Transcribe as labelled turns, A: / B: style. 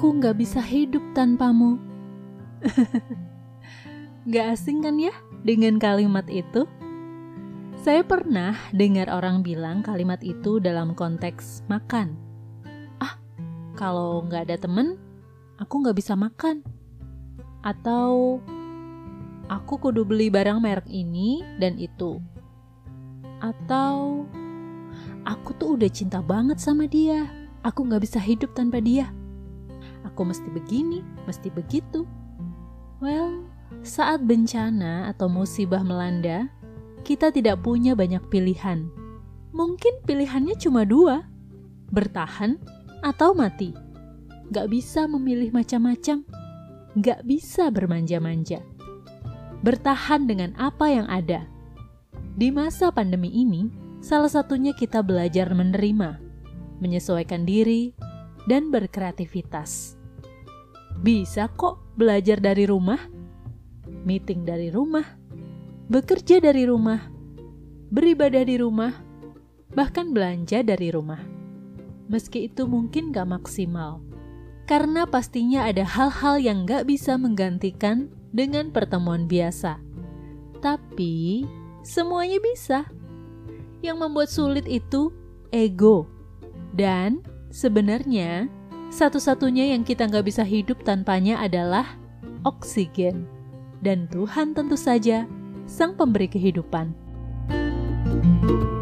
A: Aku nggak bisa hidup tanpamu. Gak asing kan ya dengan kalimat itu? Saya pernah dengar orang bilang kalimat itu dalam konteks makan. Ah, kalau nggak ada temen, aku nggak bisa makan. Atau aku kudu beli barang merek ini dan itu. Atau aku tuh udah cinta banget sama dia. Aku nggak bisa hidup tanpa dia. Aku mesti begini, mesti begitu. Well, saat bencana atau musibah melanda, kita tidak punya banyak pilihan. Mungkin pilihannya cuma dua, bertahan atau mati. Gak bisa memilih macam-macam, gak bisa bermanja-manja. Bertahan dengan apa yang ada. Di masa pandemi ini, salah satunya kita belajar menerima, menyesuaikan diri, dan berkreativitas. Bisa kok belajar dari rumah meeting dari rumah, bekerja dari rumah, beribadah di rumah, bahkan belanja dari rumah. Meski itu mungkin gak maksimal, karena pastinya ada hal-hal yang gak bisa menggantikan dengan pertemuan biasa. Tapi, semuanya bisa. Yang membuat sulit itu ego. Dan, sebenarnya, satu-satunya yang kita nggak bisa hidup tanpanya adalah oksigen dan Tuhan tentu saja sang pemberi kehidupan. thank you